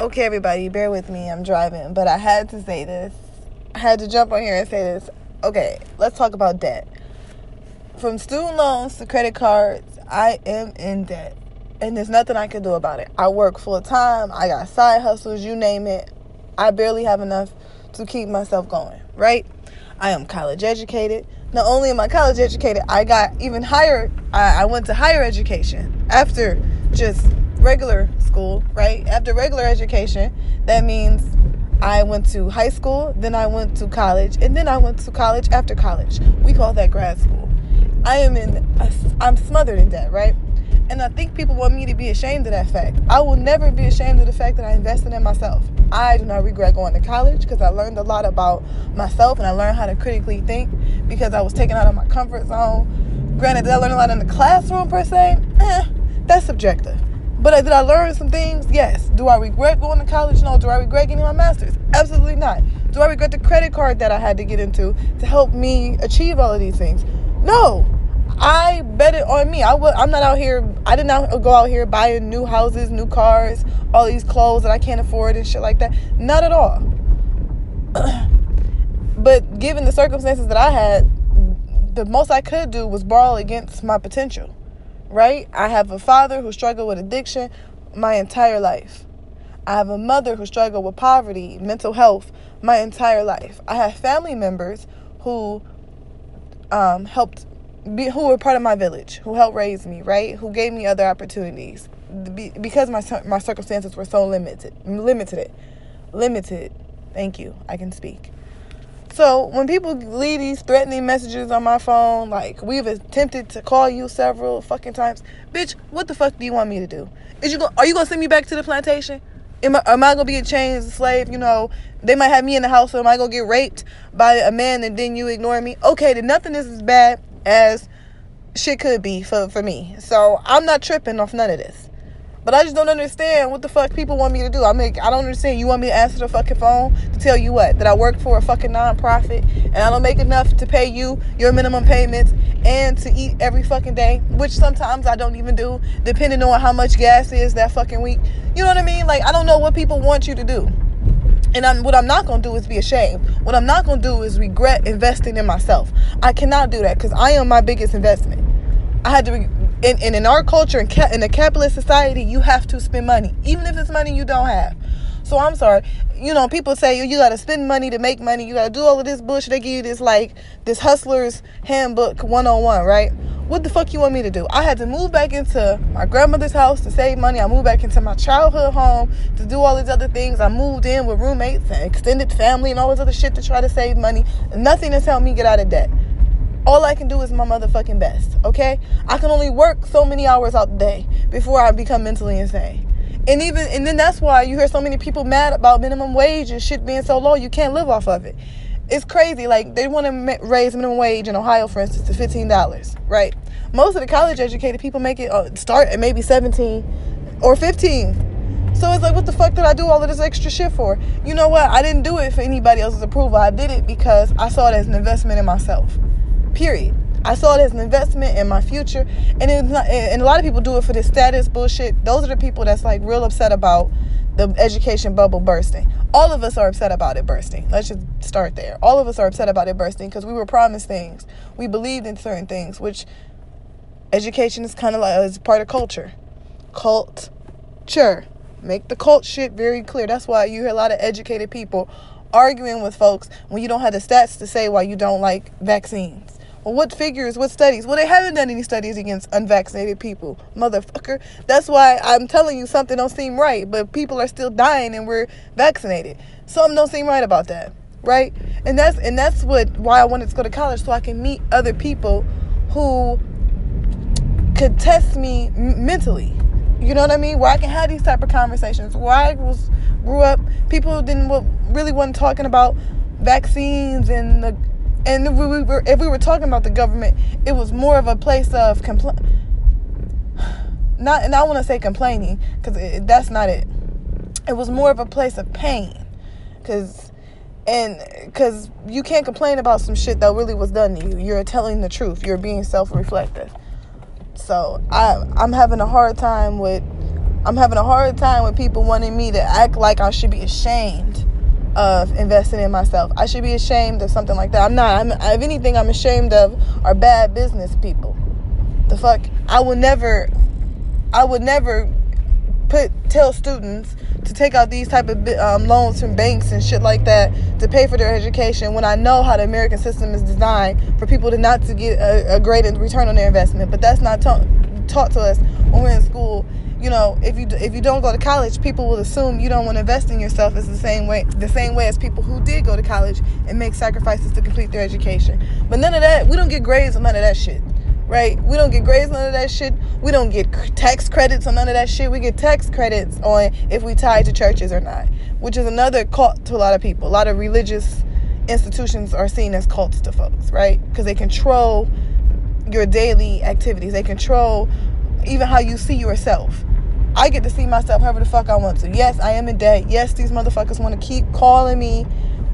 Okay, everybody, bear with me. I'm driving, but I had to say this. I had to jump on here and say this. Okay, let's talk about debt. From student loans to credit cards, I am in debt. And there's nothing I can do about it. I work full time, I got side hustles, you name it. I barely have enough to keep myself going, right? I am college educated. Not only am I college educated, I got even higher, I, I went to higher education after just regular school, right? After regular education, that means I went to high school, then I went to college, and then I went to college after college. We call that grad school. I am in, I'm smothered in debt, right? And I think people want me to be ashamed of that fact. I will never be ashamed of the fact that I invested in myself. I do not regret going to college because I learned a lot about myself and I learned how to critically think because I was taken out of my comfort zone. Granted, did I learn a lot in the classroom per se? Eh, that's subjective. But did I learn some things? Yes. Do I regret going to college? No. Do I regret getting my master's? Absolutely not. Do I regret the credit card that I had to get into to help me achieve all of these things? No. I bet it on me. I w- I'm not out here. I did not go out here buying new houses, new cars, all these clothes that I can't afford and shit like that. Not at all. but given the circumstances that I had, the most I could do was borrow against my potential. Right? I have a father who struggled with addiction my entire life. I have a mother who struggled with poverty, mental health my entire life. I have family members who um, helped be, who were part of my village, who helped raise me, right? Who gave me other opportunities be, because my my circumstances were so limited, limited, limited. Thank you. I can speak. So when people leave these threatening messages on my phone, like we've attempted to call you several fucking times, bitch, what the fuck do you want me to do? Is you go, are you gonna send me back to the plantation? Am I, am I gonna be a chains, a slave? You know, they might have me in the house, so am I gonna get raped by a man and then you ignore me? Okay, then nothing is as bad as shit could be for, for me. So I'm not tripping off none of this. But I just don't understand what the fuck people want me to do. I mean, I don't understand. You want me to answer the fucking phone to tell you what? That I work for a fucking nonprofit and I don't make enough to pay you your minimum payments and to eat every fucking day, which sometimes I don't even do, depending on how much gas is that fucking week. You know what I mean? Like, I don't know what people want you to do. And I'm, what I'm not going to do is be ashamed. What I'm not going to do is regret investing in myself. I cannot do that because I am my biggest investment. I had to, re- in, in, in our culture, in, ca- in a capitalist society, you have to spend money, even if it's money you don't have. So I'm sorry. You know, people say you got to spend money to make money. You got to do all of this bullshit. They give you this like this hustler's handbook 101, right? What the fuck you want me to do? I had to move back into my grandmother's house to save money. I moved back into my childhood home to do all these other things. I moved in with roommates and extended family and all this other shit to try to save money. Nothing has helped me get out of debt. All I can do is my motherfucking best, okay? I can only work so many hours out the day before I become mentally insane. And even and then that's why you hear so many people mad about minimum wage and shit being so low you can't live off of it. It's crazy. Like they want to raise minimum wage in Ohio, for instance, to fifteen dollars, right? Most of the college educated people make it uh, start at maybe seventeen or fifteen. So it's like, what the fuck did I do all of this extra shit for? You know what? I didn't do it for anybody else's approval. I did it because I saw it as an investment in myself. Period. I saw it as an investment in my future, and it's not. And a lot of people do it for the status bullshit. Those are the people that's like real upset about the education bubble bursting. All of us are upset about it bursting. Let's just start there. All of us are upset about it bursting because we were promised things. We believed in certain things, which education is kind of like is part of culture. Culture. Make the cult shit very clear. That's why you hear a lot of educated people arguing with folks when you don't have the stats to say why you don't like vaccines. What figures, what studies? Well, they haven't done any studies against unvaccinated people, motherfucker. That's why I'm telling you something don't seem right, but people are still dying and we're vaccinated. Something don't seem right about that, right? And that's and that's what why I wanted to go to college so I can meet other people who could test me mentally. You know what I mean? Where I can have these type of conversations. Where I was grew up, people didn't really wasn't talking about vaccines and the and if we were if we were talking about the government, it was more of a place of compl- not and I want to say complaining because that's not it. It was more of a place of pain, because and because you can't complain about some shit that really was done to you. You're telling the truth. You're being self-reflective. So I I'm having a hard time with I'm having a hard time with people wanting me to act like I should be ashamed of investing in myself. I should be ashamed of something like that. I'm not. I'm, if anything, I'm ashamed of are bad business people. The fuck? I would never. I would never put tell students to take out these type of um, loans from banks and shit like that to pay for their education when I know how the American system is designed for people to not to get a, a great return on their investment. But that's not ta- taught to us when we're in school. You know, if you if you don't go to college, people will assume you don't want to invest in yourself. It's the same way the same way as people who did go to college and make sacrifices to complete their education. But none of that. We don't get grades on none of that shit right? We don't get grades, on none of that shit. We don't get tax credits on none of that shit. We get tax credits on if we tie to churches or not, which is another cult to a lot of people. A lot of religious institutions are seen as cults to folks, right? Because they control your daily activities. They control even how you see yourself. I get to see myself however the fuck I want to. Yes, I am in debt. Yes, these motherfuckers want to keep calling me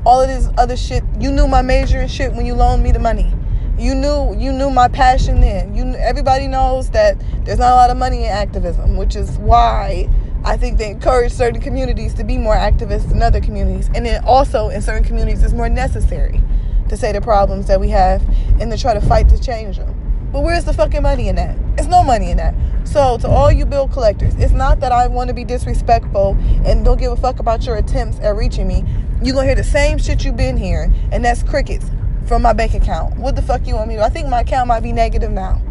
all of this other shit. You knew my major and shit when you loaned me the money you knew you knew my passion then. You everybody knows that there's not a lot of money in activism, which is why I think they encourage certain communities to be more activists than other communities, and then also in certain communities it's more necessary to say the problems that we have and to try to fight to change them. But where's the fucking money in that? It's no money in that. So to all you bill collectors, it's not that I want to be disrespectful and don't give a fuck about your attempts at reaching me. You're gonna hear the same shit you've been hearing, and that's crickets from my bank account. What the fuck you want me to? I think my account might be negative now.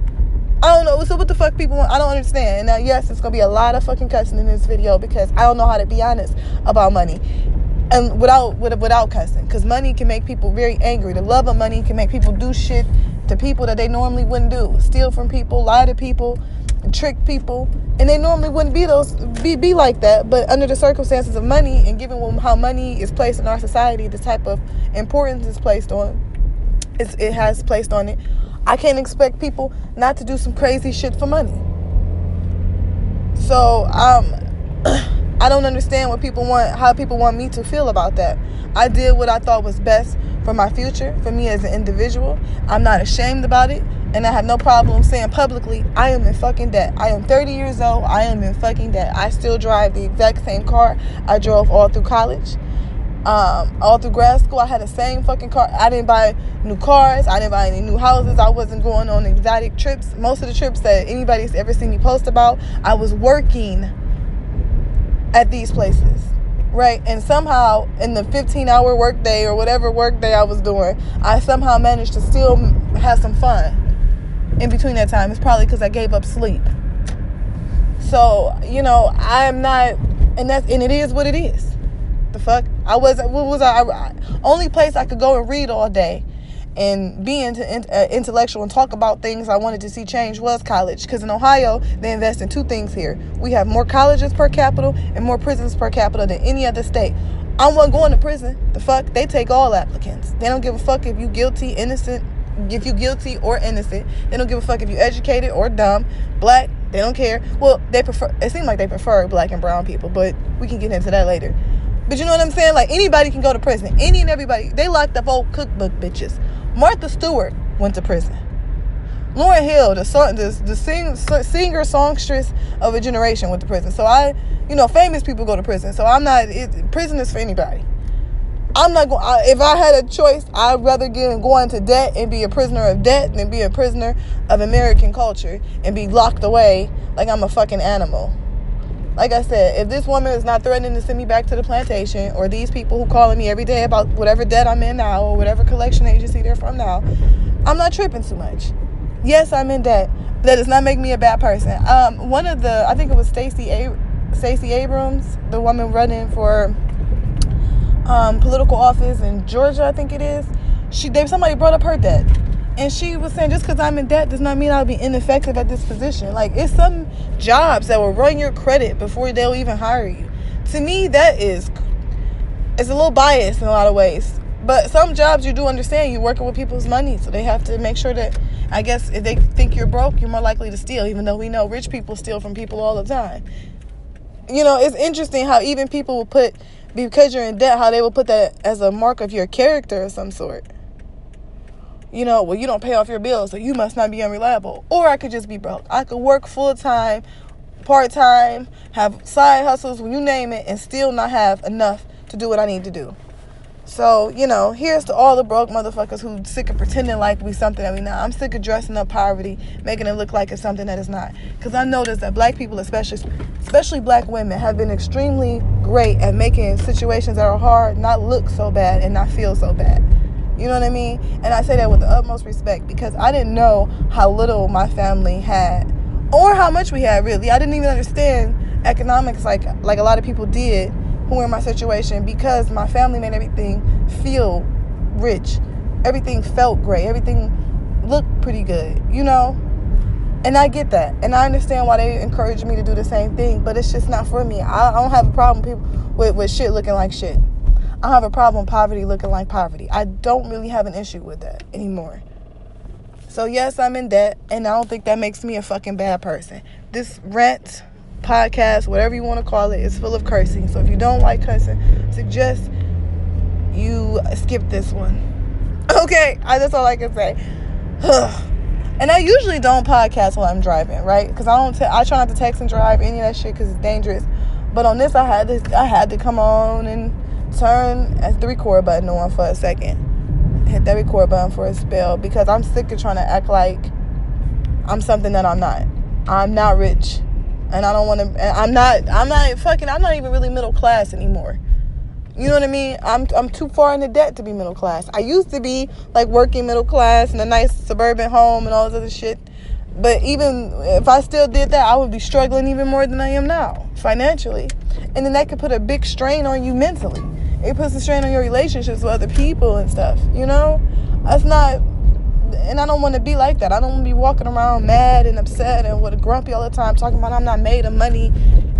I don't know. So what the fuck people want? I don't understand. Now, yes, it's gonna be a lot of fucking cussing in this video because I don't know how to be honest about money, and without without cussing, because money can make people very angry. The love of money can make people do shit to people that they normally wouldn't do. Steal from people, lie to people, trick people, and they normally wouldn't be those be be like that. But under the circumstances of money and given how money is placed in our society, the type of importance is placed on it has placed on it. I can't expect people not to do some crazy shit for money. So um, I don't understand what people want, how people want me to feel about that. I did what I thought was best for my future, for me as an individual. I'm not ashamed about it, and I have no problem saying publicly, I am in fucking debt. I am 30 years old. I am in fucking debt. I still drive the exact same car I drove all through college um, all through grad school, I had the same fucking car. I didn't buy new cars. I didn't buy any new houses. I wasn't going on exotic trips. Most of the trips that anybody's ever seen me post about, I was working at these places, right? And somehow, in the 15 hour workday or whatever workday I was doing, I somehow managed to still have some fun in between that time. It's probably because I gave up sleep. So, you know, I'm not, and that's, and it is what it is the fuck? I wasn't. What was I, I? Only place I could go and read all day, and be uh, intellectual and talk about things I wanted to see change was college. Because in Ohio, they invest in two things here. We have more colleges per capita and more prisons per capita than any other state. I wasn't going to prison. The fuck? They take all applicants. They don't give a fuck if you guilty, innocent, if you guilty or innocent. They don't give a fuck if you educated or dumb, black. They don't care. Well, they prefer. It seems like they prefer black and brown people, but we can get into that later. But you know what I'm saying? Like anybody can go to prison. Any and everybody. They locked up old cookbook bitches. Martha Stewart went to prison. Lauryn Hill, the song, the, the sing, singer songstress of a generation, went to prison. So I, you know, famous people go to prison. So I'm not. It, prison is for anybody. I'm not going. If I had a choice, I'd rather get go into debt and be a prisoner of debt than be a prisoner of American culture and be locked away like I'm a fucking animal like I said, if this woman is not threatening to send me back to the plantation, or these people who calling me every day about whatever debt I'm in now, or whatever collection agency they're from now, I'm not tripping too much. Yes, I'm in debt. That does not make me a bad person. Um, one of the, I think it was Stacey a- Stacey Abrams, the woman running for um, political office in Georgia, I think it is. She, they somebody brought up her debt and she was saying, just because I'm in debt does not mean I'll be ineffective at this position. Like, it's some jobs that will run your credit before they'll even hire you. To me, that is, it's a little biased in a lot of ways. But some jobs you do understand you're working with people's money, so they have to make sure that, I guess, if they think you're broke, you're more likely to steal, even though we know rich people steal from people all the time. You know, it's interesting how even people will put, because you're in debt, how they will put that as a mark of your character of some sort you know, well, you don't pay off your bills, so you must not be unreliable. Or I could just be broke. I could work full time, part time, have side hustles, when you name it, and still not have enough to do what I need to do. So, you know, here's to all the broke motherfuckers who sick of pretending like we something that we not. I'm sick of dressing up poverty, making it look like it's something that it's not. Because I noticed that black people, especially especially black women, have been extremely great at making situations that are hard not look so bad and not feel so bad. You know what I mean? And I say that with the utmost respect because I didn't know how little my family had or how much we had really. I didn't even understand economics like like a lot of people did who were in my situation because my family made everything feel rich. Everything felt great. Everything looked pretty good, you know? And I get that. And I understand why they encourage me to do the same thing, but it's just not for me. I, I don't have a problem people with, with shit looking like shit. I have a problem poverty looking like poverty. I don't really have an issue with that anymore. So yes, I'm in debt, and I don't think that makes me a fucking bad person. This rent podcast, whatever you want to call it, is full of cursing. So if you don't like cursing, suggest you skip this one. Okay, I, that's all I can say. and I usually don't podcast while I'm driving, right? Because I don't. I try not to text and drive any of that shit because it's dangerous. But on this, I had to. I had to come on and turn the record button on for a second. Hit that record button for a spell because I'm sick of trying to act like I'm something that I'm not. I'm not rich. And I don't want to I'm not I'm not fucking I'm not even really middle class anymore. You know what I mean? I'm I'm too far into debt to be middle class. I used to be like working middle class in a nice suburban home and all this other shit. But even if I still did that, I would be struggling even more than I am now financially. And then that could put a big strain on you mentally it puts a strain on your relationships with other people and stuff. You know, that's not. And I don't want to be like that. I don't want to be walking around mad and upset and with a grumpy all the time, talking about I'm not made of money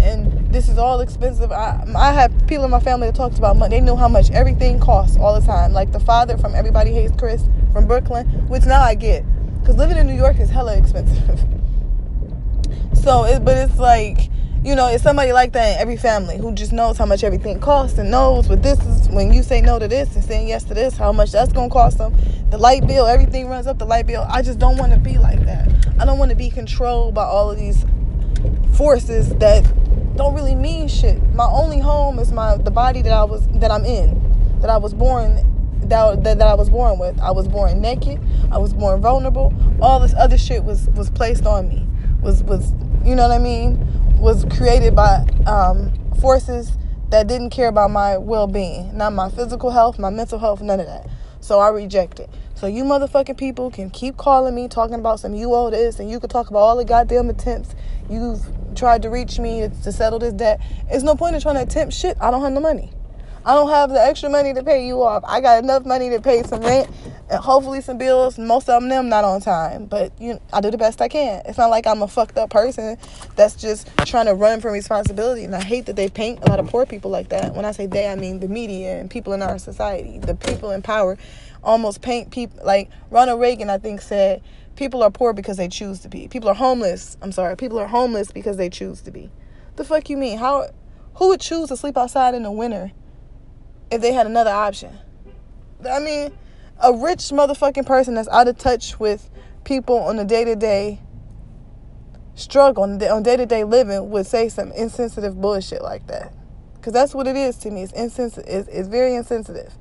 and this is all expensive. I I have people in my family that talks about money. They know how much everything costs all the time. Like the father from Everybody Hates Chris from Brooklyn, which now I get, because living in New York is hella expensive. so, it, but it's like you know, it's somebody like that in every family who just knows how much everything costs and knows what this is when you say no to this and saying yes to this, how much that's gonna cost them. The light bill, everything runs up the light bill. I just don't want to be like that. I don't want to be controlled by all of these forces that don't really mean shit. My only home is my the body that I was that I'm in, that I was born that, that, that I was born with. I was born naked. I was born vulnerable. All this other shit was was placed on me. Was was you know what I mean? was created by um, forces that didn't care about my well-being, not my physical health, my mental health, none of that. So I reject it. So you motherfucking people can keep calling me, talking about some you owe this, and you can talk about all the goddamn attempts you've tried to reach me to settle this debt. It's no point in trying to attempt shit. I don't have no money. I don't have the extra money to pay you off. I got enough money to pay some rent and hopefully some bills. Most of them not on time, but you, I do the best I can. It's not like I'm a fucked up person that's just trying to run from responsibility. And I hate that they paint a lot of poor people like that. When I say they, I mean the media and people in our society, the people in power, almost paint people like Ronald Reagan. I think said people are poor because they choose to be. People are homeless. I'm sorry, people are homeless because they choose to be. The fuck you mean? How? Who would choose to sleep outside in the winter? If they had another option. I mean, a rich motherfucking person that's out of touch with people on a day to day struggle, on day to day living, would say some insensitive bullshit like that. Because that's what it is to me. It's, insensitive. It's, it's very insensitive.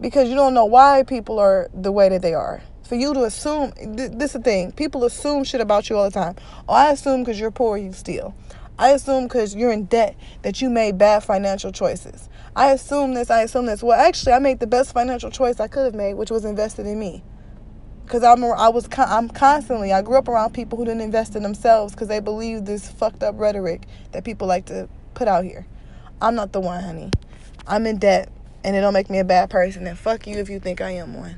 Because you don't know why people are the way that they are. For you to assume, this is the thing. People assume shit about you all the time. Oh, I assume because you're poor, you steal. I assume because you're in debt that you made bad financial choices. I assume this, I assume this. Well, actually, I made the best financial choice I could have made, which was invested in me. Because I'm, I was, I'm constantly, I grew up around people who didn't invest in themselves because they believe this fucked up rhetoric that people like to put out here. I'm not the one, honey. I'm in debt, and it don't make me a bad person. And fuck you if you think I am one.